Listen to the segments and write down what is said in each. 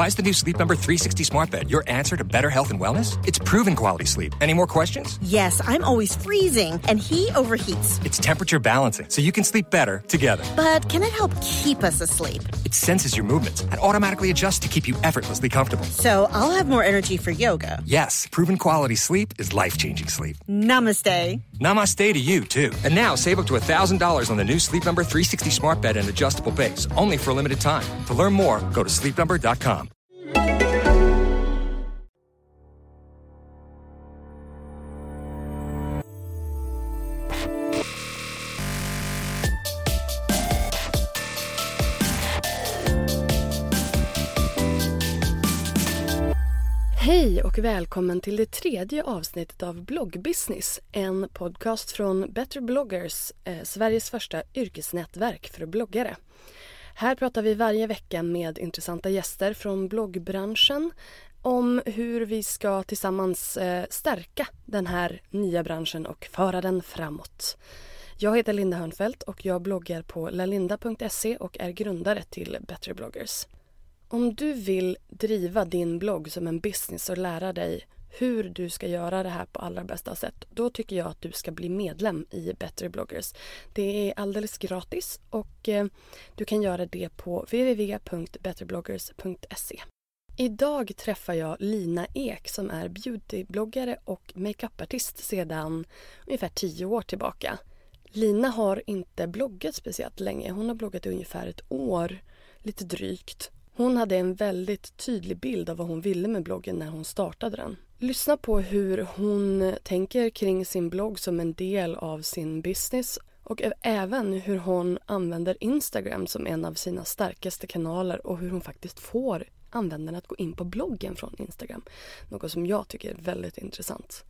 Why is the new Sleep Number 360 smart bed your answer to better health and wellness? It's proven quality sleep. Any more questions? Yes, I'm always freezing, and he overheats. It's temperature balancing, so you can sleep better together. But can it help keep us asleep? It senses your movements and automatically adjusts to keep you effortlessly comfortable. So I'll have more energy for yoga. Yes, proven quality sleep is life changing sleep. Namaste. Namaste to you, too. And now save up to $1,000 on the new Sleep Number 360 smart bed and adjustable base, only for a limited time. To learn more, go to sleepnumber.com. och välkommen till det tredje avsnittet av Bloggbusiness. En podcast från Better bloggers, eh, Sveriges första yrkesnätverk för bloggare. Här pratar vi varje vecka med intressanta gäster från bloggbranschen om hur vi ska tillsammans eh, stärka den här nya branschen och föra den framåt. Jag heter Linda Hörnfeldt och jag bloggar på lalinda.se och är grundare till Better bloggers. Om du vill driva din blogg som en business och lära dig hur du ska göra det här på allra bästa sätt, då tycker jag att du ska bli medlem i Better bloggers. Det är alldeles gratis och eh, du kan göra det på www.betterbloggers.se. Idag träffar jag Lina Ek som är beautybloggare och makeupartist sedan ungefär tio år tillbaka. Lina har inte bloggat speciellt länge. Hon har bloggat i ungefär ett år, lite drygt. Hon hade en väldigt tydlig bild av vad hon ville med bloggen när hon startade den. Lyssna på hur hon tänker kring sin blogg som en del av sin business och även hur hon använder Instagram som en av sina starkaste kanaler och hur hon faktiskt får användarna att gå in på bloggen från Instagram. Något som jag tycker är väldigt intressant.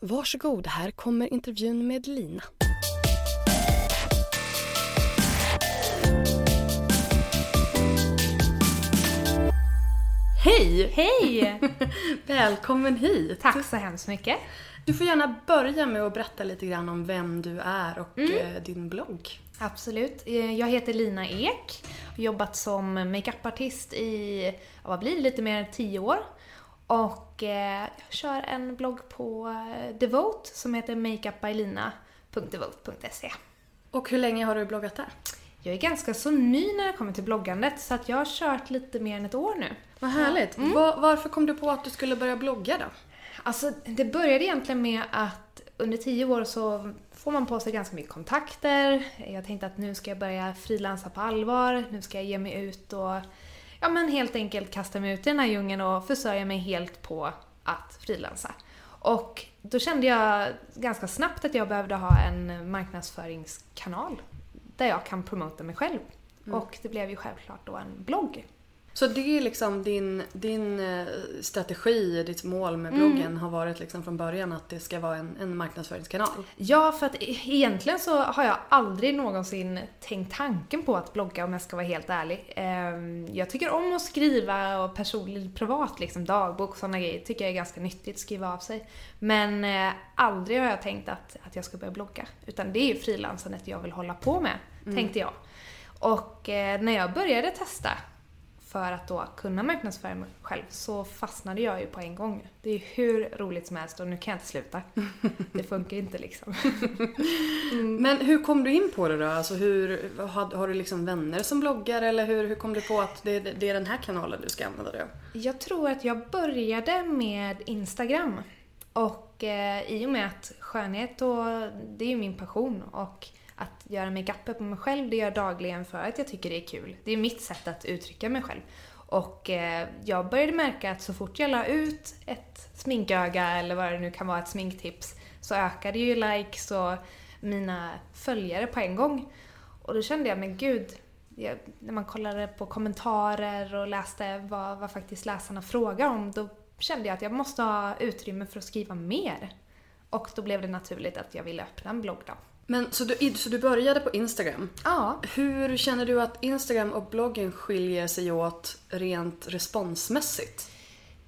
Varsågod, här kommer intervjun med Lina. Hej! Hej! Välkommen hit! Tack så hemskt mycket. Du får gärna börja med att berätta lite grann om vem du är och mm. din blogg. Absolut. Eh, jag heter Lina Ek. Har jobbat som makeupartist i, vad blir det, lite mer än tio år. Och eh, jag kör en blogg på eh, Devote som heter makeupbylina.devote.se. Och hur länge har du bloggat där? Jag är ganska så ny när det kommer till bloggandet så att jag har kört lite mer än ett år nu. Vad härligt. Mm. Var, varför kom du på att du skulle börja blogga då? Alltså, det började egentligen med att under tio år så får man på sig ganska mycket kontakter. Jag tänkte att nu ska jag börja frilansa på allvar, nu ska jag ge mig ut och ja men helt enkelt kasta mig ut i den här djungeln och försörja mig helt på att frilansa. Och då kände jag ganska snabbt att jag behövde ha en marknadsföringskanal där jag kan promota mig själv. Mm. Och det blev ju självklart då en blogg. Så det är liksom din, din eh, strategi, ditt mål med bloggen mm. har varit liksom från början att det ska vara en, en marknadsföringskanal? Ja, för att e-, egentligen så har jag aldrig någonsin tänkt tanken på att blogga om jag ska vara helt ärlig. Ehm, jag tycker om att skriva och personligt privat, liksom dagbok och sådana grejer, tycker jag är ganska nyttigt att skriva av sig. Men eh, aldrig har jag tänkt att, att jag ska börja blogga. Utan det är ju frilansandet jag vill hålla på med, mm. tänkte jag. Och eh, när jag började testa för att då kunna marknadsföra mig själv så fastnade jag ju på en gång. Det är hur roligt som helst och nu kan jag inte sluta. Det funkar inte liksom. Mm. Men hur kom du in på det då? Alltså hur, har, har, du liksom vänner som bloggar eller hur, hur kom du på att det, det är den här kanalen du ska använda dig av? Jag tror att jag började med Instagram. Och eh, i och med att skönhet och, det är ju min passion och att göra makeup på mig själv, det gör jag dagligen för att jag tycker det är kul. Det är mitt sätt att uttrycka mig själv. Och eh, jag började märka att så fort jag la ut ett sminköga eller vad det nu kan vara, ett sminktips, så ökade ju likes och mina följare på en gång. Och då kände jag, men gud, jag, när man kollade på kommentarer och läste vad, vad faktiskt läsarna frågar om, då kände jag att jag måste ha utrymme för att skriva mer. Och då blev det naturligt att jag ville öppna en blogg då. Men så du, så du började på Instagram? Ja. Hur känner du att Instagram och bloggen skiljer sig åt rent responsmässigt?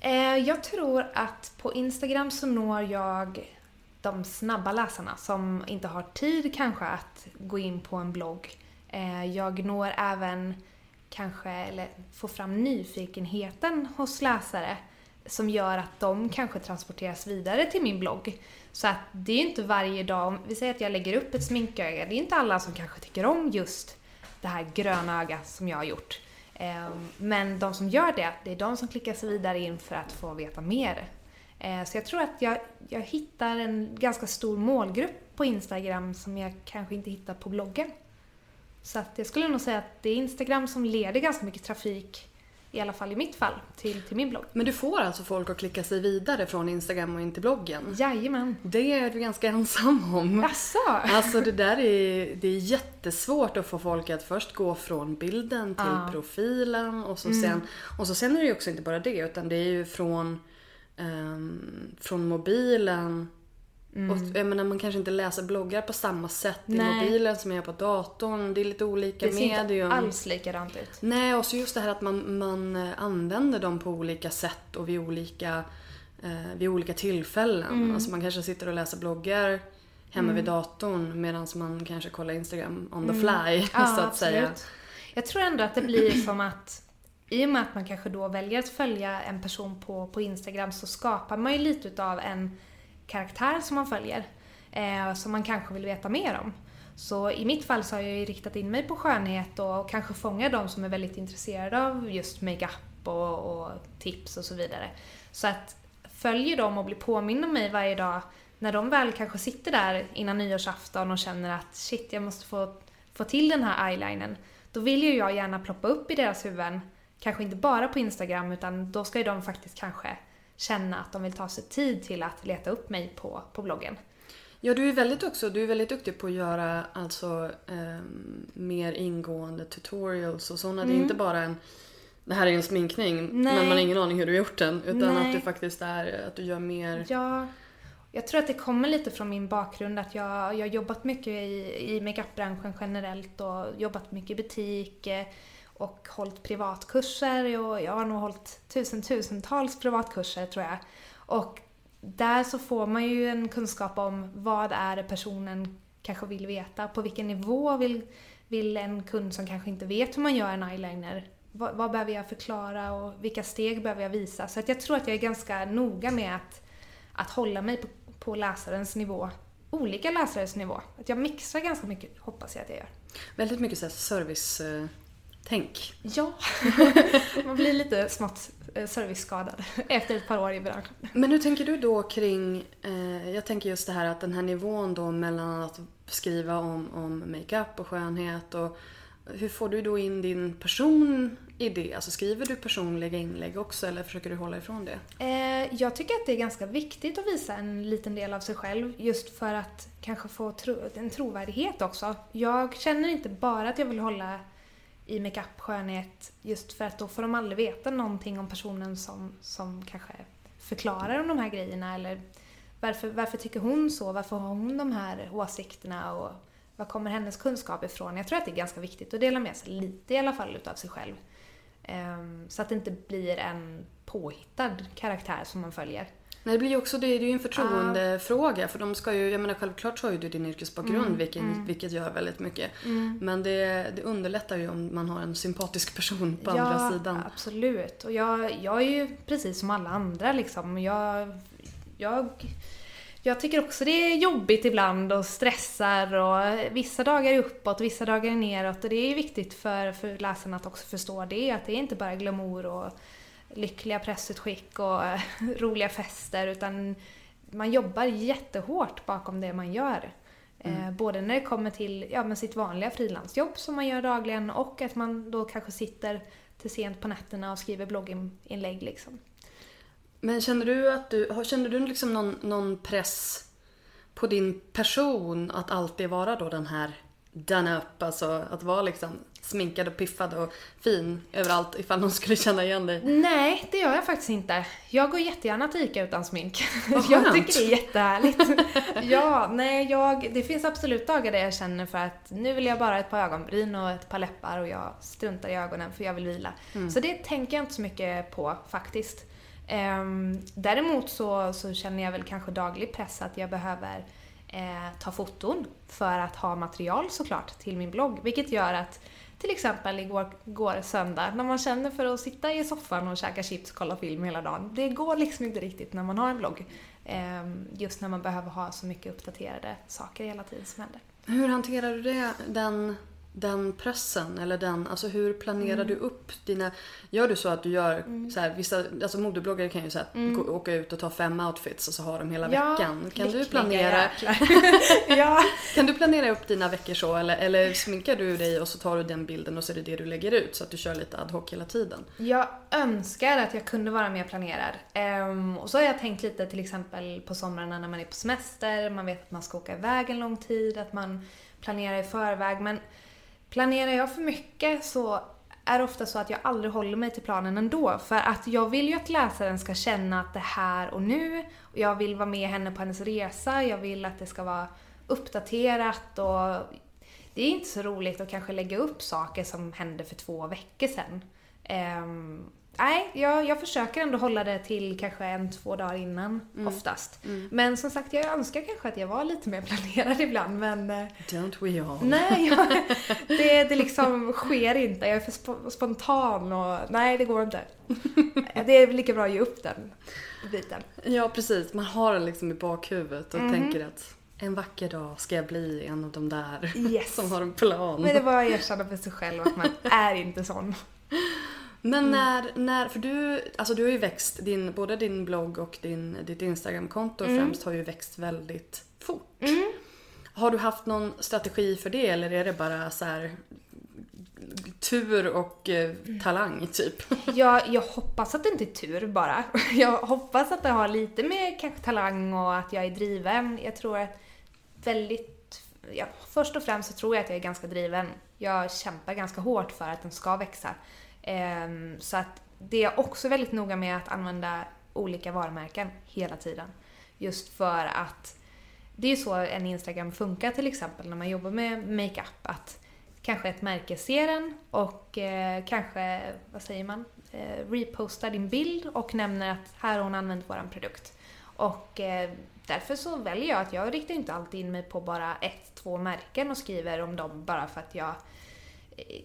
Eh, jag tror att på Instagram så når jag de snabba läsarna som inte har tid kanske att gå in på en blogg. Eh, jag når även kanske, eller få fram nyfikenheten hos läsare som gör att de kanske transporteras vidare till min blogg. Så att det är inte varje dag, om vi säger att jag lägger upp ett sminköga, det är inte alla som kanske tycker om just det här gröna ögat som jag har gjort. Ehm, men de som gör det, det är de som klickar sig vidare in för att få veta mer. Ehm, så jag tror att jag, jag hittar en ganska stor målgrupp på Instagram som jag kanske inte hittar på bloggen. Så att jag skulle nog säga att det är Instagram som leder ganska mycket trafik i alla fall i mitt fall, till, till min blogg. Men du får alltså folk att klicka sig vidare från Instagram och in till bloggen? Jajamän. Det är du ganska ensam om. Jaså? Alltså det där är, det är jättesvårt att få folk att först gå från bilden till ah. profilen och så, mm. sen, och så sen är det ju också inte bara det utan det är ju från, um, från mobilen Mm. Och jag menar, man kanske inte läser bloggar på samma sätt Nej. i mobilen som jag gör på datorn. Det är lite olika medium. Det ser medium. inte alls likadant ut. Nej, och så just det här att man, man eh, använder dem på olika sätt och vid olika, eh, vid olika tillfällen. Mm. Alltså man kanske sitter och läser bloggar hemma mm. vid datorn medan man kanske kollar Instagram on the mm. fly, ja, så att absolut. säga. Jag tror ändå att det blir som att i och med att man kanske då väljer att följa en person på, på Instagram så skapar man ju lite utav en karaktär som man följer eh, som man kanske vill veta mer om. Så i mitt fall så har jag ju riktat in mig på skönhet och kanske fångar de som är väldigt intresserade av just makeup och, och tips och så vidare. Så att följer dem och blir påminna mig varje dag när de väl kanske sitter där innan nyårsafton och känner att shit, jag måste få, få till den här eyelinern. Då vill ju jag gärna ploppa upp i deras huvuden, kanske inte bara på Instagram utan då ska ju de faktiskt kanske känna att de vill ta sig tid till att leta upp mig på, på bloggen. Ja, du är väldigt också, du är väldigt duktig på att göra alltså eh, mer ingående tutorials och sådana. Mm. Det är mm. inte bara en det här är en sminkning Nej. men man har ingen aning hur du har gjort den. Utan Nej. att du faktiskt är, att du gör mer... Ja, jag tror att det kommer lite från min bakgrund att jag, jag har jobbat mycket i, i makeupbranschen generellt och jobbat mycket i butik. Och hållit privatkurser och jag har nog hållit tusen tusentals privatkurser tror jag. Och där så får man ju en kunskap om vad är det personen kanske vill veta, på vilken nivå vill, vill en kund som kanske inte vet hur man gör en eyeliner, vad, vad behöver jag förklara och vilka steg behöver jag visa? Så att jag tror att jag är ganska noga med att, att hålla mig på, på läsarens nivå, olika läsares nivå. Att jag mixar ganska mycket, hoppas jag att jag gör. Väldigt mycket så service eh, Tänk. Ja, man blir lite smått eh, serviceskadad efter ett par år i branschen. Men hur tänker du då kring, eh, jag tänker just det här att den här nivån då mellan att skriva om, om makeup och skönhet och hur får du då in din person i det? Alltså skriver du personliga inlägg också eller försöker du hålla ifrån det? Eh, jag tycker att det är ganska viktigt att visa en liten del av sig själv just för att kanske få tro en trovärdighet också. Jag känner inte bara att jag vill hålla i makeup, skönhet, just för att då får de aldrig veta någonting om personen som, som kanske förklarar om de här grejerna eller varför, varför tycker hon så, varför har hon de här åsikterna och var kommer hennes kunskap ifrån? Jag tror att det är ganska viktigt att dela med sig lite i alla fall utav sig själv. Um, så att det inte blir en påhittad karaktär som man följer. Nej, det blir ju också det, är ju en förtroendefråga uh. för de ska ju, jag menar självklart så har ju du din yrkesbakgrund mm, vilket, mm. vilket gör väldigt mycket. Mm. Men det, det underlättar ju om man har en sympatisk person på ja, andra sidan. Ja, absolut. Och jag, jag är ju precis som alla andra liksom. Jag, jag, jag tycker också det är jobbigt ibland och stressar och vissa dagar är uppåt, vissa dagar är neråt och det är viktigt för, för läsarna att också förstå det, att det är inte bara glamour och lyckliga pressutskick och eh, roliga fester utan man jobbar jättehårt bakom det man gör. Eh, mm. både när det kommer till ja, men sitt vanliga frilansjobb som man gör dagligen och att man då kanske sitter till sent på nätterna och skriver blogginlägg. Liksom. Men känner du att du, känner du liksom någon, någon press på din person att alltid vara då den här done up, alltså att vara liksom sminkad och piffad och fin överallt ifall någon skulle känna igen dig? Nej, det gör jag faktiskt inte. Jag går jättegärna till ICA utan smink. jag tycker det är jättehärligt. ja, nej, jag, det finns absolut dagar där jag känner för att nu vill jag bara ett par ögonbryn och ett par läppar och jag struntar i ögonen för jag vill vila. Mm. Så det tänker jag inte så mycket på faktiskt. Um, däremot så, så känner jag väl kanske daglig press att jag behöver eh, ta foton för att ha material såklart till min blogg. Vilket gör att till exempel igår, igår söndag, när man känner för att sitta i soffan och käka chips och kolla film hela dagen. Det går liksom inte riktigt när man har en blogg. Ehm, just när man behöver ha så mycket uppdaterade saker hela tiden som händer. Hur hanterar du det, den den pressen eller den, alltså hur planerar mm. du upp dina, gör du så att du gör mm. så här, vissa, alltså modebloggare kan ju så här, mm. gå, åka ut och ta fem outfits och så har de hela ja, veckan. Kan du planera ja. Kan du planera upp dina veckor så eller, eller sminkar du dig och så tar du den bilden och så är det det du lägger ut så att du kör lite ad hoc hela tiden? Jag önskar att jag kunde vara mer planerad. Um, och så har jag tänkt lite till exempel på somrarna när man är på semester, man vet att man ska åka iväg en lång tid, att man planerar i förväg men Planerar jag för mycket så är det ofta så att jag aldrig håller mig till planen ändå. För att jag vill ju att läsaren ska känna att det är här och nu. Och jag vill vara med henne på hennes resa, jag vill att det ska vara uppdaterat och det är inte så roligt att kanske lägga upp saker som hände för två veckor sedan. Um, nej, jag, jag försöker ändå hålla det till kanske en, två dagar innan mm. oftast. Mm. Men som sagt, jag önskar kanske att jag var lite mer planerad ibland men... Eh, Don't we all? Nej, jag, det, det liksom sker inte. Jag är för spontan och nej, det går inte. Det är lika bra att ge upp den biten. Ja, precis. Man har den liksom i bakhuvudet och mm. tänker att en vacker dag ska jag bli en av de där yes. som har en plan. Men det var att erkänna för sig själv att man är inte sån. Men mm. när, när, för du, alltså du har ju växt, din, både din blogg och din, ditt Instagramkonto mm. främst har ju växt väldigt fort. Mm. Har du haft någon strategi för det eller är det bara så här tur och eh, talang typ? Ja, jag hoppas att det inte är tur bara. Jag hoppas att det har lite med kanske talang och att jag är driven. Jag tror att väldigt, ja, först och främst så tror jag att jag är ganska driven. Jag kämpar ganska hårt för att den ska växa. Ehm, så att det är också väldigt noga med att använda olika varumärken hela tiden. Just för att det är ju så en Instagram funkar till exempel när man jobbar med makeup. Att kanske ett märke ser en och eh, kanske, vad säger man, eh, repostar din bild och nämner att här har hon använt våran produkt. Och eh, därför så väljer jag att jag riktar inte alltid in mig på bara ett, två märken och skriver om dem bara för att jag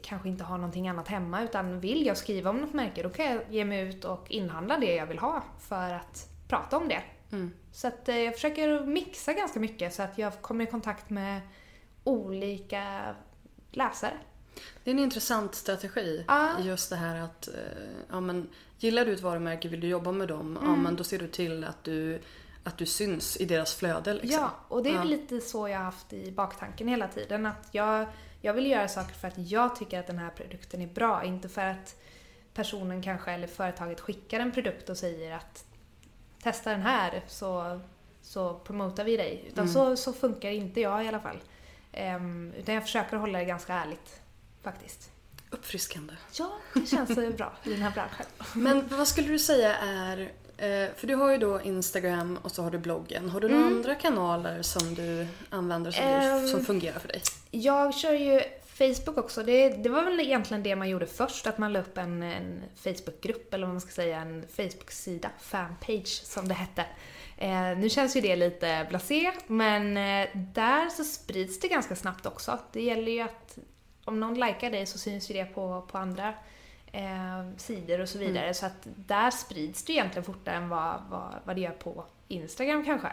kanske inte har någonting annat hemma utan vill jag skriva om något märke då kan jag ge mig ut och inhandla det jag vill ha för att prata om det. Mm. Så att eh, jag försöker mixa ganska mycket så att jag kommer i kontakt med olika läsare. Det är en intressant strategi. Ah. Just det här att, eh, ja men gillar du ett varumärke, vill du jobba med dem, mm. ja men då ser du till att du att du syns i deras flöde. Liksom. Ja, och det är ja. lite så jag har haft i baktanken hela tiden. Att jag jag vill göra saker för att jag tycker att den här produkten är bra, inte för att personen kanske, eller företaget skickar en produkt och säger att testa den här så, så promotar vi dig. Utan mm. så, så funkar inte jag i alla fall. Um, utan jag försöker hålla det ganska ärligt faktiskt. Uppfriskande. Ja, det känns bra i den här branschen. Men vad skulle du säga är Eh, för du har ju då Instagram och så har du bloggen. Har du några mm. andra kanaler som du använder som, um, som fungerar för dig? Jag kör ju Facebook också. Det, det, var väl egentligen det man gjorde först, att man la upp en, en Facebookgrupp, eller vad man ska säga, en Facebook-sida, fanpage som det hette. Eh, nu känns ju det lite blasé, men eh, där så sprids det ganska snabbt också. Det gäller ju att om någon likar dig så syns ju det på, på andra eh, sidor och så mm. vidare. Mm. Så att där sprids det egentligen fortare än vad, vad, vad det gör på Instagram kanske.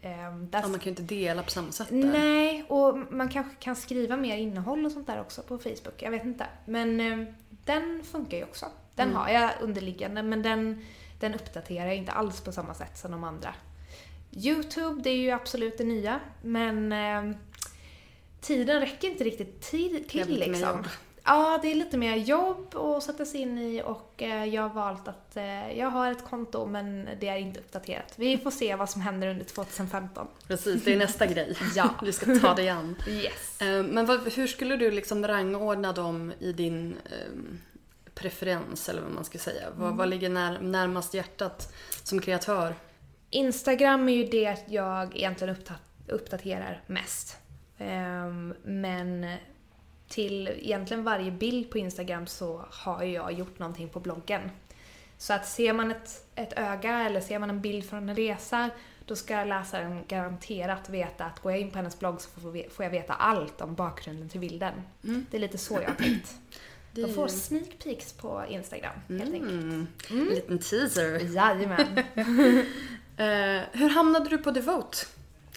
Eh, där... Ja, man kan ju inte dela på samma sätt där. Nej, och man kanske kan skriva mer innehåll och sånt där också på Facebook. Jag vet inte. Men eh, den funkar ju också. Den mm. har jag underliggande, men den, den uppdaterar jag inte alls på samma sätt som de andra. Youtube, det är ju absolut det nya, men eh, tiden räcker inte riktigt till, till liksom. Ja, det är lite mer jobb att sätta sig in i och eh, jag har valt att eh, jag har ett konto men det är inte uppdaterat. Vi får se vad som händer under 2015. Precis, det är nästa grej. ja. Vi ska ta det an. Yes. Eh, men vad, hur skulle du liksom rangordna dem i din um, preferens eller vad man ska säga? Mm. Vad, vad ligger när, närmast hjärtat som kreatör? Instagram är ju det jag egentligen uppdaterar mest. Um, men till egentligen varje bild på Instagram så har jag gjort någonting på bloggen. Så att ser man ett, ett öga eller ser man en bild från en resa, då ska läsaren garanterat veta att går jag in på hennes blogg så får jag veta allt om bakgrunden till bilden. Mm. Det är lite så jag har tänkt. Det De får sneak peeks på Instagram helt enkelt. Mm. En liten teaser. Jajamän. Eh, hur hamnade du på Devote?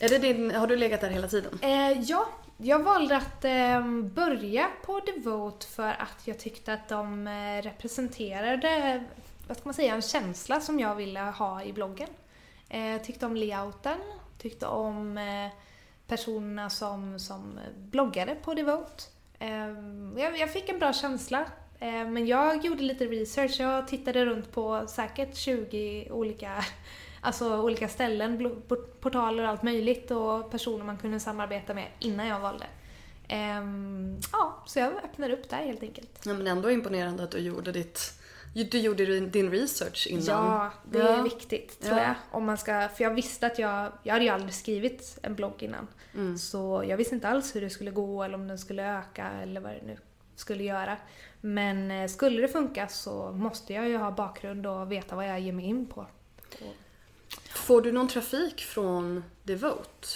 Är det din, har du legat där hela tiden? Eh, ja, jag valde att eh, börja på Devote för att jag tyckte att de eh, representerade, vad ska man säga, en känsla som jag ville ha i bloggen. Eh, tyckte om layouten, tyckte om eh, personerna som, som bloggade på Devote. Eh, jag, jag fick en bra känsla. Eh, men jag gjorde lite research, jag tittade runt på säkert 20 olika Alltså olika ställen, portaler och allt möjligt och personer man kunde samarbeta med innan jag valde. Ehm, ja, så jag öppnade upp där helt enkelt. Ja, men ändå imponerande att du gjorde ditt... Du gjorde din- din research innan. Ja, det Ja. är viktigt tror Ja. jag. Om man ska, för jag visste att jag, jag hade ju aldrig skrivit en blogg innan. Mm. Så jag visste inte alls hur det skulle gå eller om den skulle öka eller vad det nu skulle göra. Men eh, skulle det funka så måste jag ju ha bakgrund och veta vad jag ger mig in på. Får du någon trafik från Devote?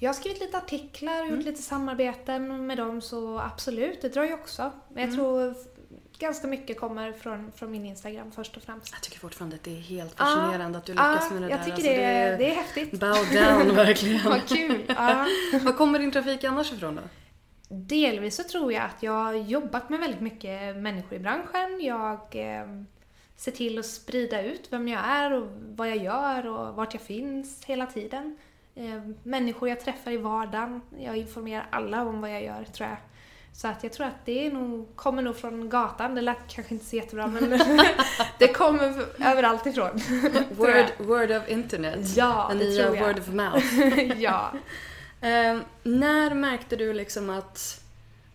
Jag har skrivit lite artiklar och gjort lite samarbeten med dem så absolut, det drar ju också. Men jag tror f- ganska mycket kommer från, från min Instagram först och främst. Jag tycker fortfarande att det är helt fascinerande att du lyckas med det jag där. tycker Alltså, det, är, det är häftigt. Bow down verkligen. Vad kul! Ja. Var kommer din trafik annars ifrån då? Delvis så tror jag att jag har jobbat med väldigt mycket människor i branschen. Jag eh, ser till att sprida ut vem jag är och vad jag gör och vart jag finns hela tiden. Eh, människor jag träffar i vardagen. Jag informerar alla om vad jag gör, tror jag. Så att jag tror att det är nog, kommer nog från gatan. Det lät kanske inte så jättebra men det kommer överallt ifrån. Word, word of internet. Ja, det nya tror jag. word of mouth. ja. Eh, när märkte du liksom att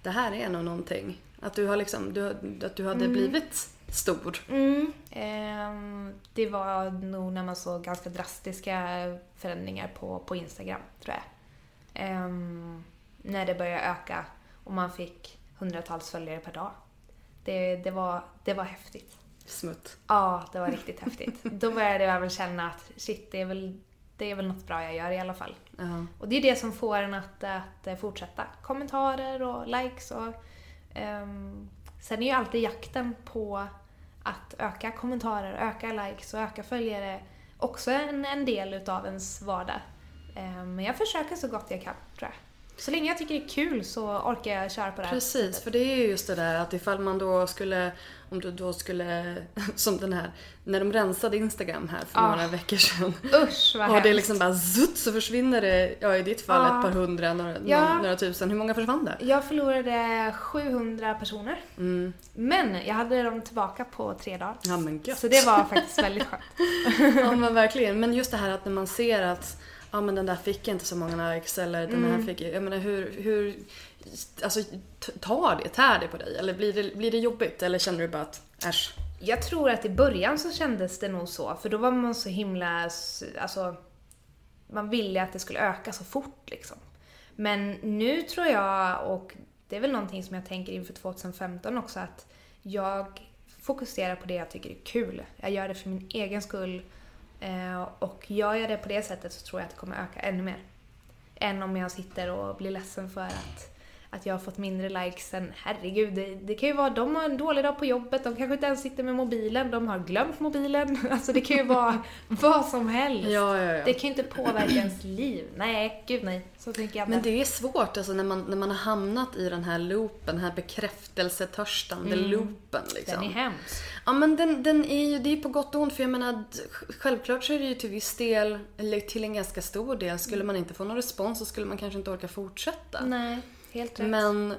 det här är nog någonting? Att du, har liksom, du, att du hade blivit stor? Mm. Ehm, det var nog när man såg ganska drastiska förändringar på, på Instagram, tror jag. Ehm, när det började öka och man fick hundratals följare per dag. Det, det, var, det var häftigt. Smutt. Ja, det var riktigt häftigt. Då började jag väl känna att shit, det är väl, det är väl något bra jag gör i alla fall. Ja. Och det är det som får en att, att fortsätta. Kommentarer och likes och... ehm, sen är ju alltid jakten på att öka kommentarer, öka likes och öka följare också en, en del utav ens vardag. Eh, men jag försöker så gott jag kan, tror jag. Så länge jag tycker det är kul så orkar jag köra på det här Precis, sättet. för det är ju just det där att ifall man då skulle, om du då skulle, som den här, när de rensade Instagram här för Ah. några veckor sedan. Usch vad Och det hemskt. liksom bara zutt så försvinner det, ja i ditt fall Ja. ett par hundra, några, Ja. några tusen. Hur många försvann det? Jag förlorade 700 personer. Mm. Men jag hade dem tillbaka på tre dagar. Ja men gött. Så det var faktiskt väldigt skönt. Ja men verkligen. Men just det här att när man ser att ja men den där fick inte så många likes eller den Mm. här fick, jag menar hur, hur alltså tar det, tär det på dig? Eller blir det, blir det jobbigt? Eller känner du bara att äsch? Jag tror att i början så kändes det nog så, för då var man så himla, alltså, man ville att det skulle öka så fort liksom. Men nu tror jag, och det är väl någonting som jag tänker inför 2015 också, att jag fokuserar på det jag tycker är kul. Jag gör det för min egen skull. Eh, och gör jag det på det sättet så tror jag att det kommer öka ännu mer. Än om jag sitter och blir ledsen för att, att jag har fått mindre likes än herregud, det, det kan ju vara de har en dålig dag på jobbet, de kanske inte ens sitter med mobilen, de har glömt mobilen. Alltså det kan ju vara vad som helst. Ja, ja, ja. Det kan ju inte påverka ens liv. Nej, gud nej. Så tänker jag. Men det är svårt alltså när man, när man har hamnat i den här loopen, den här bekräftelsetörstande loopen liksom. Mm. Den är hemsk. Ja men den, den är ju, det är på gott och ont för jag menar självklart så är det ju till viss del, eller till en ganska stor del, skulle man inte få någon respons så skulle man kanske inte orka fortsätta. Nej, helt rätt. Men,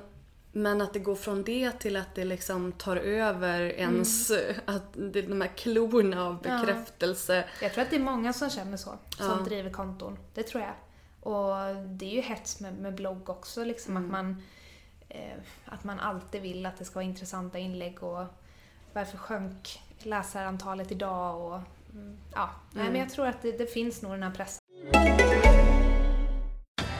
men att det går från det till att det liksom tar över ens, att det är de här klorna av Mm. Ja. bekräftelse. Jag tror att det är många som känner så, som Ja. driver konton. Det tror jag. Och det är ju hets med, med blogg också, liksom Mm. att man eh, att man alltid vill att det ska vara intressanta inlägg och varför sjönk läsarantalet idag och mm, ja. Nej, Mm. men jag tror att det, det finns nog den här pressen.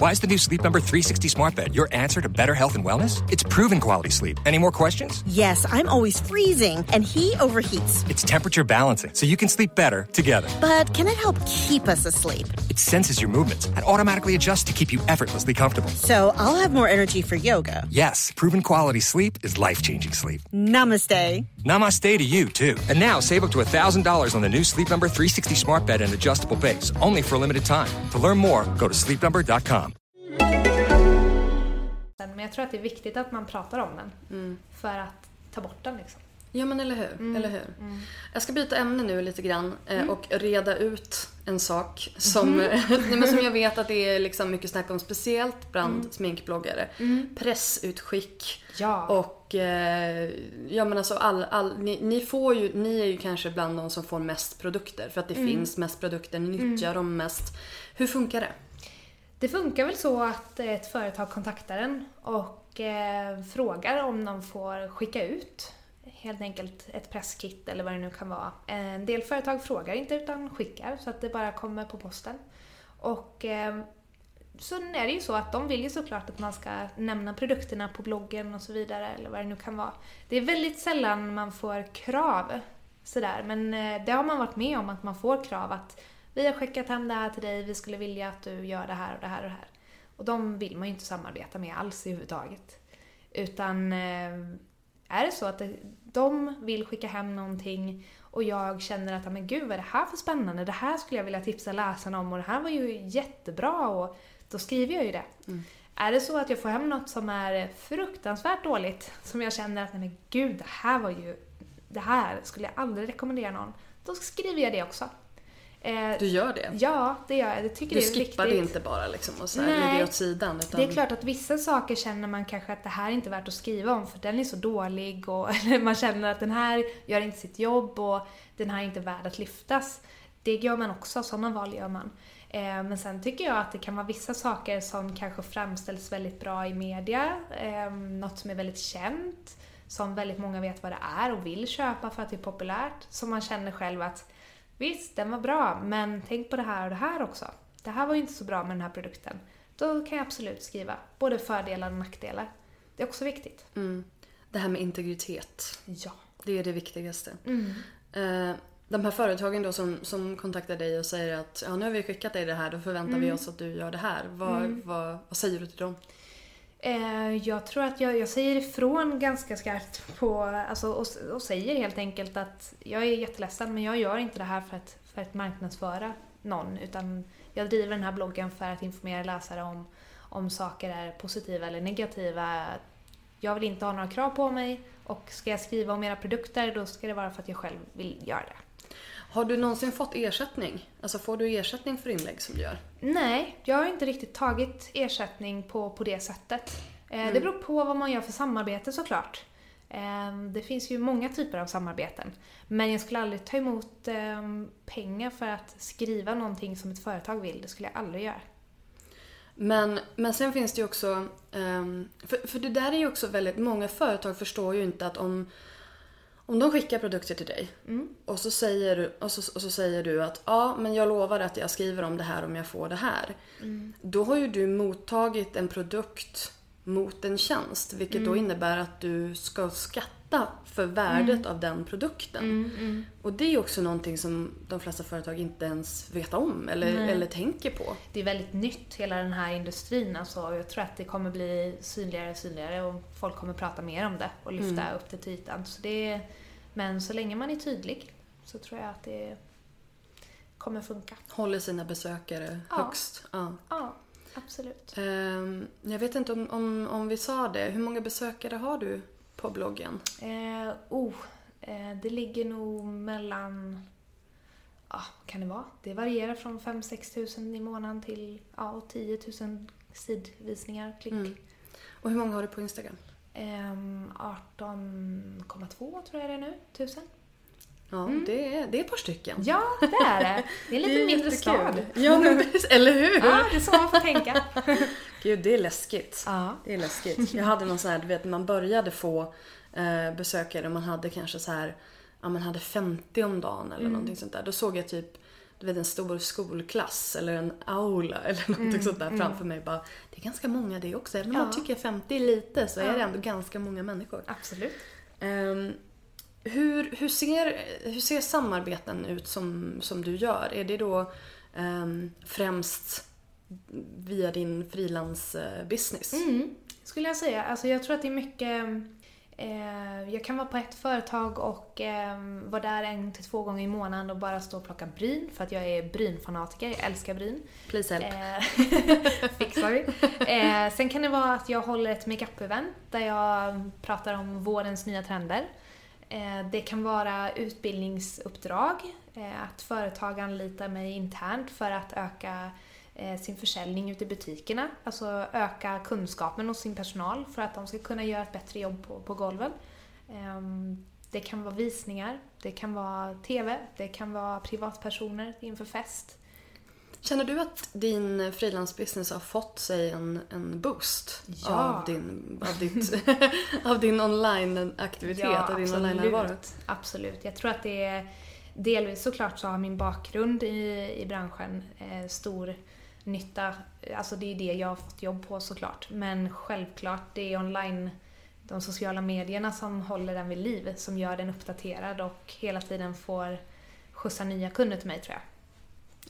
Why is the new Sleep Number 360 smart bed your answer to better health and wellness? It's proven quality sleep. Any more questions? Yes, I'm always freezing, and he overheats. It's temperature balancing, so you can sleep better together. But can it help keep us asleep? It senses your movements and automatically adjusts to keep you effortlessly comfortable. So I'll have more energy for yoga. Yes, proven quality sleep is life changing sleep. Namaste. Namaste to you, too. And now save up to $1,000 on the new Sleep Number 360 smart bed and adjustable base, only for a limited time. To learn more, go to sleepnumber.com. Men jag tror att det är viktigt att man pratar om den. Mm. För att ta bort den liksom. Ja men eller hur. Eller hur? Jag ska byta ämne nu lite grann eh, och reda ut en sak som, nej, men som jag vet att det är liksom mycket snack om, speciellt bland sminkbloggare. Pressutskick Ja. och eh, ja men alltså all, all, ni, ni får ju, ni är ju kanske bland de som får mest produkter för att det finns mest produkter, ni nyttjar dem mest. Hur funkar det? Det funkar väl så att ett företag kontaktar en och eh, frågar om de får skicka ut helt enkelt ett presskit eller vad det nu kan vara. Eh, en del företag frågar inte utan skickar så att det bara kommer på posten. Och eh, så är det ju så att de vill ju såklart att man ska nämna produkterna på bloggen och så vidare eller vad det nu kan vara. Det är väldigt sällan man får krav sådär men eh, det har man varit med om att man får krav att vi har skickat hem det här till dig, vi skulle vilja att du gör det här och det här och det här. Och de vill man ju inte samarbeta med alls överhuvudtaget. Utan eh, är det så att det, de vill skicka hem någonting och jag känner att, men gud vad är det här för spännande, det här skulle jag vilja tipsa läsarna om och det här var ju jättebra och då skriver jag ju det. Är det så att jag får hem något som är fruktansvärt dåligt, som jag känner att, nej men gud, det här var ju, det här skulle jag aldrig rekommendera någon, då skriver jag det också. Eh, Du gör det? Ja, det gör jag. Det tycker Du det är skippar viktigt. det inte bara liksom och så här, Nej. lägger det åt sidan? Utan... Det är klart att vissa saker känner man kanske att det här är inte värt att skriva om för den är så dålig och man känner att den här gör inte sitt jobb och den här är inte värd att lyftas. Det gör man också, sådana val gör man. Eh, Men sen tycker jag att det kan vara vissa saker som kanske framställs väldigt bra i media, eh, något som är väldigt känt, som väldigt många vet vad det är och vill köpa för att det är populärt, som man känner själv att visst, den var bra, men tänk på det här och det här också. Det här var ju inte så bra med den här produkten. Då kan jag absolut skriva både fördelar och nackdelar. Det är också viktigt. Mm. Det här med integritet. Ja. Det är det viktigaste. Mm. Eh, de här företagen då som, som kontaktar dig och säger att ja, nu har vi skickat dig det här, då förväntar Mm. vi oss att du gör det här. Vad, vad, vad säger du till dem? Eh, jag tror att jag, jag säger ifrån ganska skarpt på, alltså, och, och säger helt enkelt att jag är jätteledsen men jag gör inte det här för att, för att marknadsföra någon utan jag driver den här bloggen för att informera läsare om, om saker är positiva eller negativa. Jag vill inte ha några krav på mig och ska jag skriva om era produkter då ska det vara för att jag själv vill göra det. Har du någonsin fått ersättning? Alltså får du ersättning för inlägg som du gör? Nej, jag har inte riktigt tagit ersättning på, på det sättet. Eh, Det beror på vad man gör för samarbete såklart. Eh, det finns ju många typer av samarbeten. Men jag skulle aldrig ta emot eh, pengar för att skriva någonting som ett företag vill. Det skulle jag aldrig göra. Men, men sen finns det ju också, ehm, för, för det där är ju också väldigt, många företag förstår ju inte att om, om de skickar produkter till dig och, så säger, du- och, så, och så säger du att ja men jag lovar att jag skriver om det här om jag får det här. Då har ju du mottagit en produkt mot en tjänst vilket då innebär att du ska skatta för värdet av den produkten. Och det är också någonting som de flesta företag inte ens vet om eller, eller tänker på. Det är väldigt nytt, hela den här industrin. Alltså, jag tror att det kommer bli synligare och synligare och folk kommer prata mer om det och lyfta upp det till ytan. Så det, men så länge man är tydlig så tror jag att det kommer funka. Håller sina besökare Ja. högst. Ja. Ja, absolut. Ehm, jag vet inte om, om, om vi sa det. Hur många besökare har du på bloggen? Eh, oh, eh, det ligger nog mellan... Ja, vad kan det vara? Det varierar från 5-6 tusen i månaden till ja, 10 000 sidvisningar, klick. Mm. Och hur många har du på Instagram? Ehm, 18,2 tror jag det är nu, tusen. Ja, det, är, det är ett par stycken. Ja, det är det. Det är en lite mindre stad. Ja, men, eller hur? Ja, det är så man får tänka. Gud, det är läskigt. Ja. Det är läskigt. Jag hade någon sån här, du vet, man började få eh, besökare och man hade kanske så här, ja man hade 50 om dagen eller någonting sånt där. Då såg jag typ, du vet en stor skolklass eller en aula eller någonting sånt där framför mig. Bara, det är ganska många det också. Även om Ja. man tycker 50 är lite så är det ändå ganska många människor. Absolut. Ehm, hur, hur, ser, hur ser samarbeten ut som, som du gör? Är det då ehm, främst via din frilansbusiness? Mm, skulle jag säga. Alltså jag tror att det är mycket... Eh, jag kan vara på ett företag och eh, vara där en till två gånger i månaden och bara stå och plocka bryn för att jag är brynfanatiker. Jag älskar bryn. Please help. Eh, fixar vi. Eh, sen kan det vara att jag håller ett makeup-event där jag pratar om vårens nya trender. Eh, det kan vara utbildningsuppdrag, eh, att företag anlitar mig internt för att öka eh, sin försäljning ute i butikerna. Alltså öka kunskapen hos sin personal för att de ska kunna göra ett bättre jobb på, på golven. Ehm, Det kan vara visningar, det kan vara TV, det kan vara privatpersoner inför fest. Känner du att din frilansbusiness har fått sig en, en boost Ja. av din, av ditt, av din online-aktivitet, av din online-närvaro? absolut. Jag tror att det är delvis såklart så har min bakgrund i, i branschen eh, stor nytta. Alltså det är det jag har fått jobb på såklart. Men självklart, det är online, de sociala medierna som håller den vid liv, som gör den uppdaterad och hela tiden får skjutsa nya kunder till mig tror jag.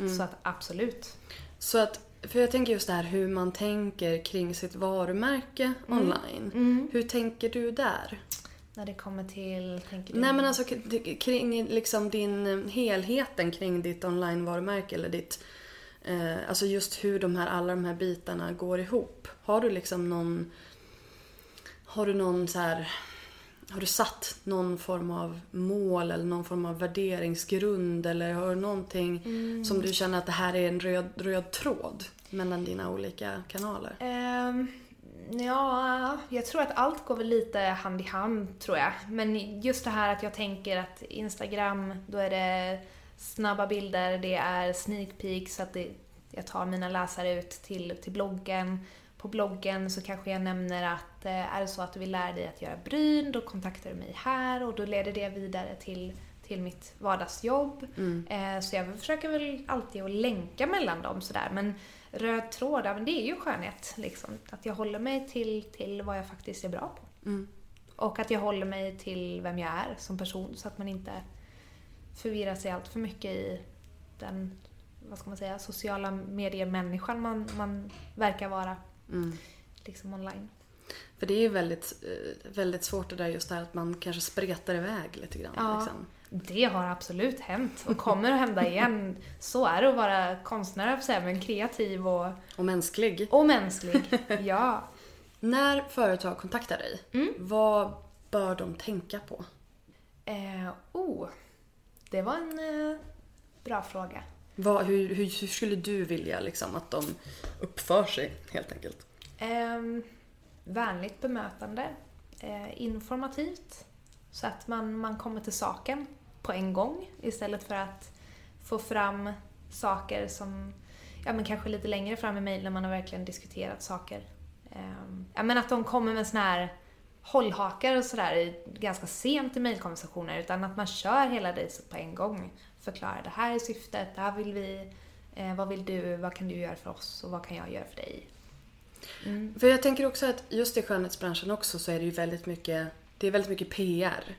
Mm. Så att absolut. Så att, för jag tänker just det här hur man tänker kring sitt varumärke online. Hur tänker du där? När det kommer till, tänker du? Nej men alltså kring liksom din helheten kring ditt online-varumärke eller ditt eh, Alltså just hur de här, alla de här bitarna går ihop. Har du liksom någon Har du någon så här Har du satt någon form av mål eller någon form av värderingsgrund eller har du någonting som du känner att det här är en röd, röd tråd mellan dina olika kanaler? Ehm, ja, jag tror att allt går väl lite hand i hand tror jag. Men just det här att jag tänker att Instagram, då är det snabba bilder, det är sneak peeks, att det, jag tar mina läsare ut till, till bloggen. På bloggen så kanske jag nämner att eh, är det så att du vill lära dig att göra bryn, då kontaktar du mig här och då leder det vidare till, till mitt vardagsjobb. Eh, så jag försöker väl alltid att länka mellan dem sådär. Men röd tråd, men det är ju skönhet. Liksom. Att jag håller mig till, till vad jag faktiskt är bra på. Mm. Och att jag håller mig till vem jag är som person så att man inte förvirrar sig allt för mycket i den, vad ska man säga, sociala medier-människan man, man verkar vara Mm. liksom online. För det är ju väldigt, eh, väldigt svårt det där just det här att man kanske spretar iväg lite grann. Ja. Liksom. Det har absolut hänt och kommer att hända igen. Så är det att vara konstnär, säga, men kreativ och, Och mänsklig. och mänsklig. Ja. När företag kontaktar dig, Mm. vad bör de tänka på? Eh, oh, det var en eh, bra fråga. Vad, hur, hur, hur skulle du vilja liksom, att de uppför sig helt enkelt? Eh, vänligt bemötande, eh, informativt, så att man, man kommer till saken på en gång istället för att få fram saker som, ja men kanske lite längre fram i mejl när man har verkligen diskuterat saker. Eh, ja men att de kommer med såna här hållhakar och sådär ganska sent i mejlkonversationer utan att man kör hela racet på en gång. Förklarar det här är syftet, det här vill vi, eh, vad vill du, vad kan du göra för oss och vad kan jag göra för dig? För jag tänker också att just i skönhetsbranschen också så är det ju väldigt mycket det är väldigt mycket PR.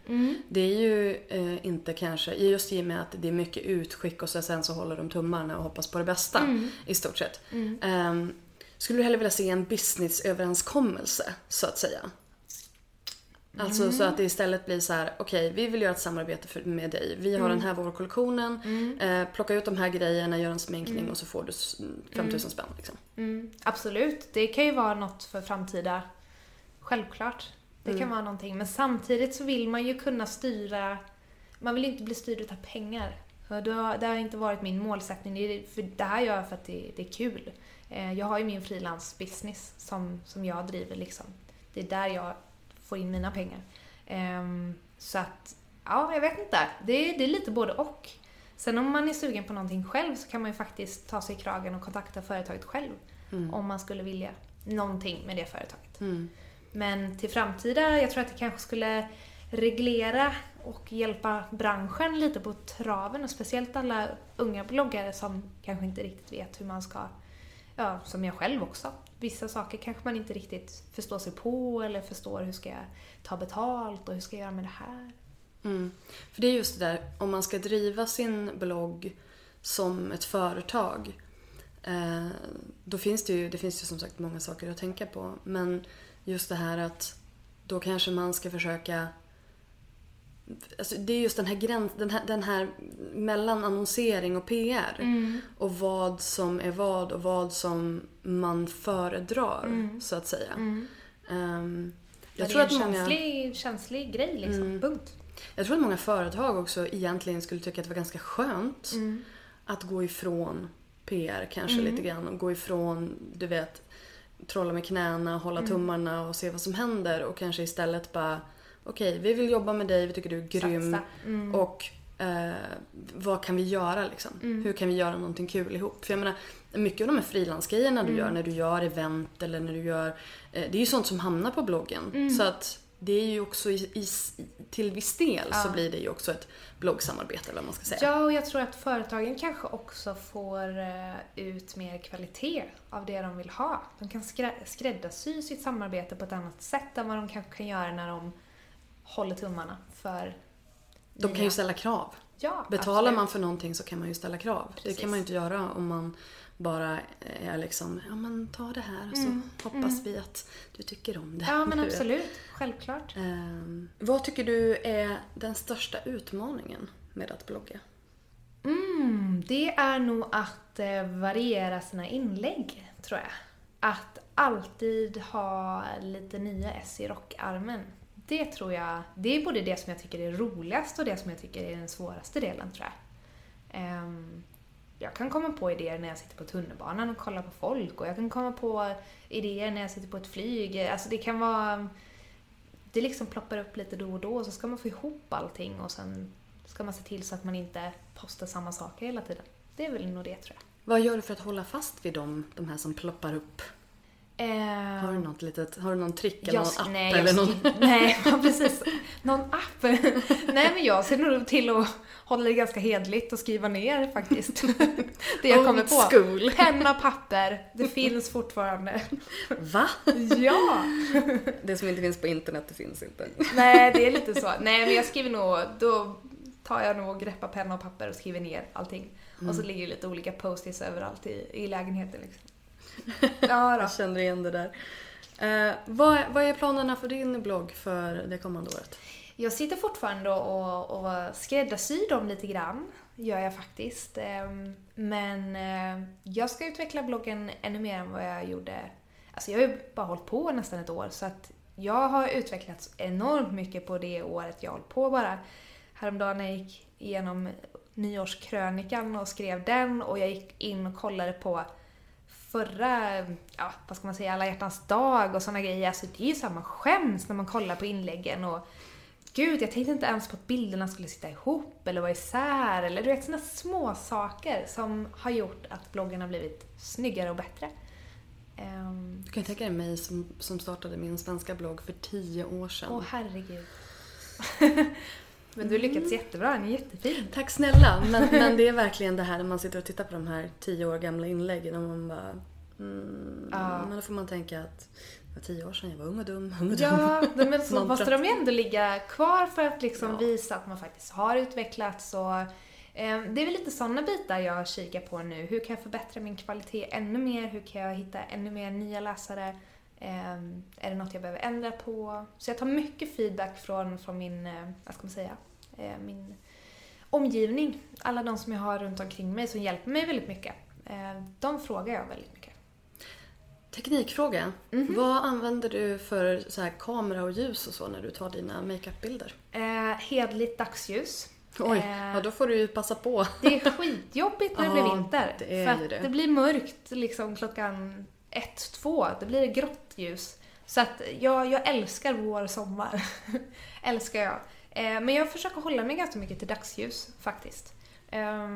Det är ju eh, inte kanske, just i och med att det är mycket utskick och så sen så håller de tummarna och hoppas på det bästa i stort sett. Ehm, skulle du hellre vilja se en businessöverenskommelse så att säga? Alltså så att det istället blir så här: okej vi vill göra ett samarbete för, med dig. Vi har den här vårkollektionen, eh, plocka ut de här grejerna, gör en sminkning och så får du s- 5000 spänn liksom. Mm, absolut, det kan ju vara något för framtida. Självklart. Det kan vara någonting. Men samtidigt så vill man ju kunna styra. Man vill inte bli styrd utav pengar. Det har, det har inte varit min målsättning. Det, är, för det här gör jag för att det, det är kul. Eh, jag har ju min frilansbusiness som, som jag driver liksom. Det är där jag får in mina pengar. Ehm, så att, ja, jag vet inte. Det är, det är lite både och. Sen om man är sugen på någonting själv så kan man ju faktiskt ta sig i kragen och kontakta företaget själv. Mm. Om man skulle vilja någonting med det företaget. Mm. Men till framtida, jag tror att det kanske skulle reglera och hjälpa branschen lite på traven och speciellt alla unga bloggare som kanske inte riktigt vet hur man ska, ja som jag själv också. Vissa saker kanske man inte riktigt förstår sig på eller förstår hur ska jag ta betalt och hur ska jag göra med det här. Mm. För det är just det där, om man ska driva sin blogg som ett företag eh, då finns det ju, det finns ju som sagt många saker att tänka på. Men just det här att då kanske man ska försöka Alltså det är just den här gränsen, den här, den här mellan annonsering och PR. Mm. Och vad som är vad och vad som man föredrar, Mm. så att säga. Mm. Ehm, Jag tror det att är en många, känslig, känslig grej liksom. Mm. Punkt. jag tror att många företag också egentligen skulle tycka att det var ganska skönt Mm. att gå ifrån PR kanske Mm. lite grann och gå ifrån, du vet, trolla med knäna, hålla Mm. tummarna och se vad som händer och kanske istället bara okej, vi vill jobba med dig, vi tycker du är grym. Mm. och eh, vad kan vi göra liksom? Mm. Hur kan vi göra någonting kul ihop? För jag menar, mycket av de här frilansgrejerna du Mm. gör när du gör event eller när du gör, eh, det är ju sånt som hamnar på bloggen. Mm. Så att det är ju också i, i, till viss del så Ja. blir det ju också ett bloggsamarbete eller vad man ska säga. Ja, och jag tror att företagen kanske också får eh, ut mer kvalitet av det de vill ha. De kan skrä- skräddarsy sitt samarbete på ett annat sätt än vad de kanske kan göra när de håller tummarna för De kan ju ställa krav. Ja, Betalar absolut. man för någonting så kan man ju ställa krav. Det Precis. kan man ju inte göra om man bara är liksom, ja men ta det här och så Mm, hoppas mm. vi att du tycker om det. Ja, men absolut. Självklart. Ehm, vad tycker du är den största utmaningen med att blogga? Mm, det är nog att eh, variera sina inlägg, tror jag. Att alltid ha lite nya S i rockarmen. Det tror jag, det är både det som jag tycker är roligast och det som jag tycker är den svåraste delen, tror jag. Ehm, jag kan komma på idéer när jag sitter på tunnelbanan och kollar på folk och jag kan komma på idéer när jag sitter på ett flyg. Alltså det kan vara... Det liksom ploppar upp lite då och då och så ska man få ihop allting och sen ska man se till så att man inte postar samma saker hela tiden. Det är väl nog det tror jag. Vad gör du för att hålla fast vid dem, de här som ploppar upp? Har du något litet, har du någon trick eller någon app nej, eller någon? nej, precis. Någon app? nej, men jag ser nog till att hålla det ganska hedligt och skriva ner faktiskt. det jag kommer Old på. school. Penna, papper, det finns fortfarande. Va? ja! Det som inte finns på internet, det finns inte. Nej, det är lite så. Nej, men jag skriver nog, då tar jag nog och greppar penna och papper och skriver ner allting. Och Mm. så ligger det lite olika post-its överallt i, i lägenheten liksom. Ja då. Jag känner igen det där. Eh, vad, vad är planerna för din blogg för det kommande året? Jag sitter fortfarande och, och skräddarsyr dem lite grann, gör jag faktiskt. Ehm, Men eh, jag ska utveckla bloggen ännu mer än vad jag gjorde. Alltså jag har ju bara hållit på nästan ett år så att jag har utvecklats enormt mycket på det året jag har hållit på bara. Häromdagen när jag gick igenom nyårskrönikan och skrev den och jag gick in och kollade på förra, ja vad ska man säga, alla hjärtans dag och såna grejer. Alltså det är ju så här, man skäms när man kollar på inläggen och Gud, jag tänkte inte ens på att bilderna skulle sitta ihop eller vara isär eller du vet såna små saker som har gjort att bloggen har blivit snyggare och bättre. Ehm, Du kan ju tänka dig mig som, som startade min svenska blogg för tio år sedan. Åh herregud. Men du har lyckats jättebra, den är jättefin. Tack snälla! Men, men det är verkligen det här när man sitter och tittar på de här tio år gamla inläggen och man bara... Mm, Ja. Men då får man tänka att det var tio år sedan, jag var ung och dum, ung och dum. Ja, men så måste de ju ändå ligga kvar för att liksom Ja. visa att man faktiskt har utvecklats och eh, det är väl lite sådana bitar jag kikar på nu. Hur kan jag förbättra min kvalitet ännu mer? Hur kan jag hitta ännu mer nya läsare? Eh, är det något jag behöver ändra på? Så jag tar mycket feedback från, från min, eh, vad ska man säga, eh, min omgivning. Alla de som jag har runt omkring mig som hjälper mig väldigt mycket. Eh, de frågar jag väldigt mycket. Teknikfråga. Mhm. Vad använder du för så här kamera och ljus och så när du tar dina makeupbilder? Eh, hedligt dagsljus. Oj, Eh, ja, då får du ju passa på. Det är skitjobbigt när det blir vinter. det är för ju det. det blir mörkt liksom klockan ett, två. Det blir grått ljus. Så att jag, jag älskar vår sommar. älskar jag. Eh, men jag försöker hålla mig ganska mycket till dagsljus faktiskt. Eh,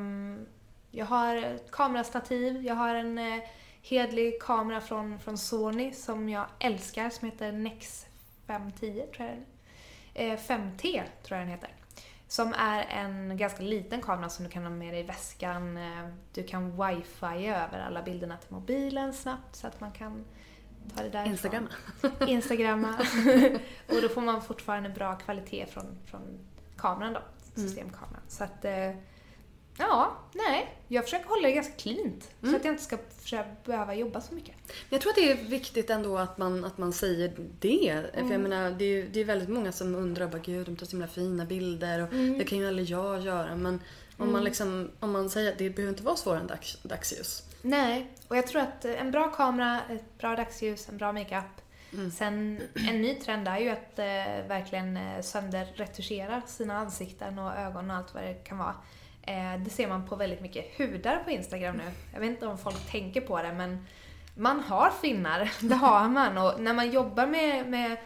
jag har ett kamerastativ, jag har en eh, hedlig kamera från, från Sony som jag älskar som heter Nex 510 tror jag den eh, 5T tror jag den heter. Som är en ganska liten kamera som du kan ha med dig i väskan. Eh, Du kan wifi över alla bilderna till mobilen snabbt så att man kan ta det därifrån. Instagramma. Instagramma. och då får man fortfarande bra kvalitet från, från kameran då, Mm. systemkameran. Så att, eh, ja, nej. Jag försöker hålla det ganska cleant. Mm. Så att jag inte ska behöva jobba så mycket. Jag tror att det är viktigt ändå att man, att man säger det. För Mm. jag menar, det är det är väldigt många som undrar bara gud de tar så himla fina bilder och Mm. det kan ju aldrig jag göra. Men om man liksom, om man säger att det behöver inte vara svårare än dags, dagsljus. Nej, och jag tror att en bra kamera, ett bra dagsljus, en bra makeup. Sen en ny trend är ju att eh, verkligen eh, sönderretuschera sina ansikten och ögon och allt vad det kan vara. Eh, det ser man på väldigt mycket hudar på Instagram nu. Jag vet inte om folk tänker på det men man har finnar, det har man. Och när man jobbar med, med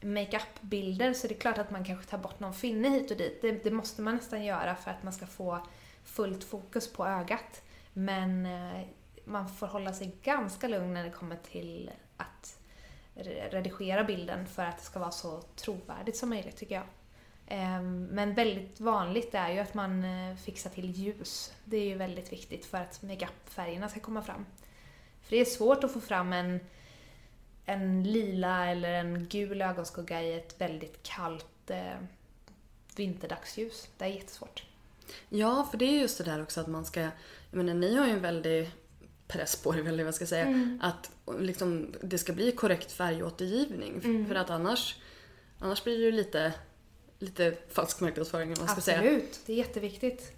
makeup-bilder så är det klart att man kanske tar bort någon finne hit och dit. Det, det måste man nästan göra för att man ska få fullt fokus på ögat. Men eh, man får hålla sig ganska lugn när det kommer till att redigera bilden för att det ska vara så trovärdigt som möjligt tycker jag. Ehm, Men väldigt vanligt är ju att man eh, fixar till ljus. Det är ju väldigt viktigt för att makeup-färgerna ska komma fram. För det är svårt att få fram en, en lila eller en gul ögonskugga i ett väldigt kallt eh, vinterdagsljus. Det är jättesvårt. Ja, för det är just det där också att man ska... Jag menar, ni har ju en väldig press på er, eller vad ska jag säga. Mm. Att liksom, det ska bli korrekt färgåtergivning. Mm. För att annars, annars blir det ju lite, lite falsk marknadsföring, om man ska säga. Absolut, det är jätteviktigt.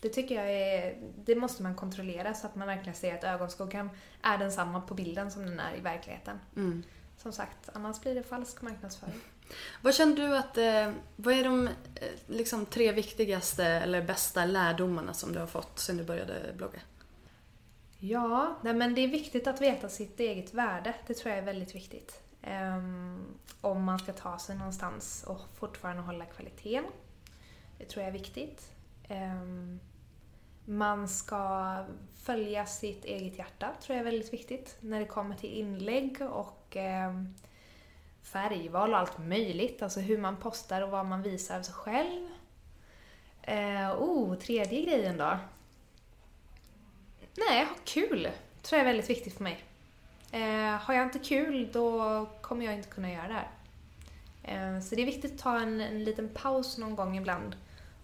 Det tycker jag är, det måste man kontrollera så att man verkligen ser att ögonskuggan är densamma på bilden som den är i verkligheten. Mm. Som sagt, annars blir det falsk marknadsföring. Vad känner du att, eh, vad är de eh, liksom, tre viktigaste eller bästa lärdomarna som du har fått sen du började blogga? Ja, nej men det är viktigt att veta sitt eget värde. Det tror jag är väldigt viktigt. Um, om man ska ta sig någonstans och fortfarande hålla kvaliteten. Det tror jag är viktigt. Um, man ska följa sitt eget hjärta, tror jag är väldigt viktigt. När det kommer till inlägg och um, färgval och allt möjligt. Alltså hur man postar och vad man visar av sig själv. Uh, oh, tredje grejen då. Nej, ha kul tror jag är väldigt viktigt för mig. Eh, har jag inte kul då kommer jag inte kunna göra det här. Eh, så det är viktigt att ta en, en liten paus någon gång ibland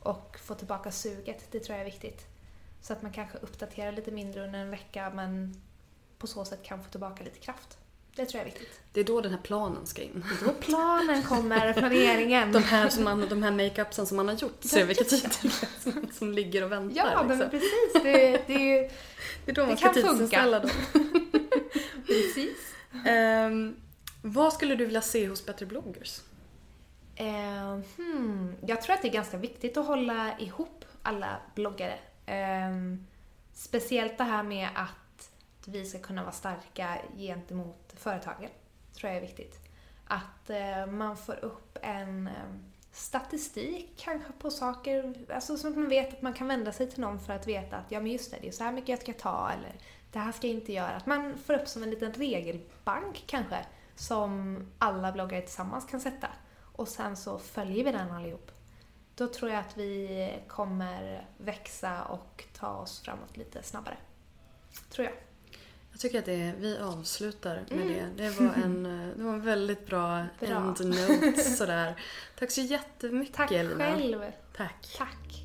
och få tillbaka suget. Det tror jag är viktigt. Så att man kanske uppdaterar lite mindre under en vecka men på så sätt kan få tillbaka lite kraft. Det tror jag är viktigt. Det är då den här planen ska in. Då planen kommer, planeringen. De här, som man, de här makeupsen som man har gjort, ser vilka tider som, som ligger och väntar. Ja, men liksom. precis. Det, det är ju Det är då man det ska kan funka. tidsinställa dem. Precis. Ehm, vad skulle du vilja se hos Bättre bloggers? Eh, hmm. Jag tror att det är ganska viktigt att hålla ihop alla bloggare. Ehm, speciellt det här med att vi ska kunna vara starka gentemot företagen. tror jag är viktigt. Att eh, man får upp en eh, statistik kanske på saker, alltså så att man vet att man kan vända sig till någon för att veta att ja men just det, det är så här mycket jag ska ta eller det här ska jag inte göra. Att man får upp som en liten regelbank kanske som alla bloggare tillsammans kan sätta. Och sen så följer vi den allihop. Då tror jag att vi kommer växa och ta oss framåt lite snabbare. Tror jag. Jag tycker att det, vi avslutar med det. Det var en, det var en väldigt bra, Mm. Bra. endnote sådär. Tack så jättemycket Tack Elina. själv. Tack. Tack.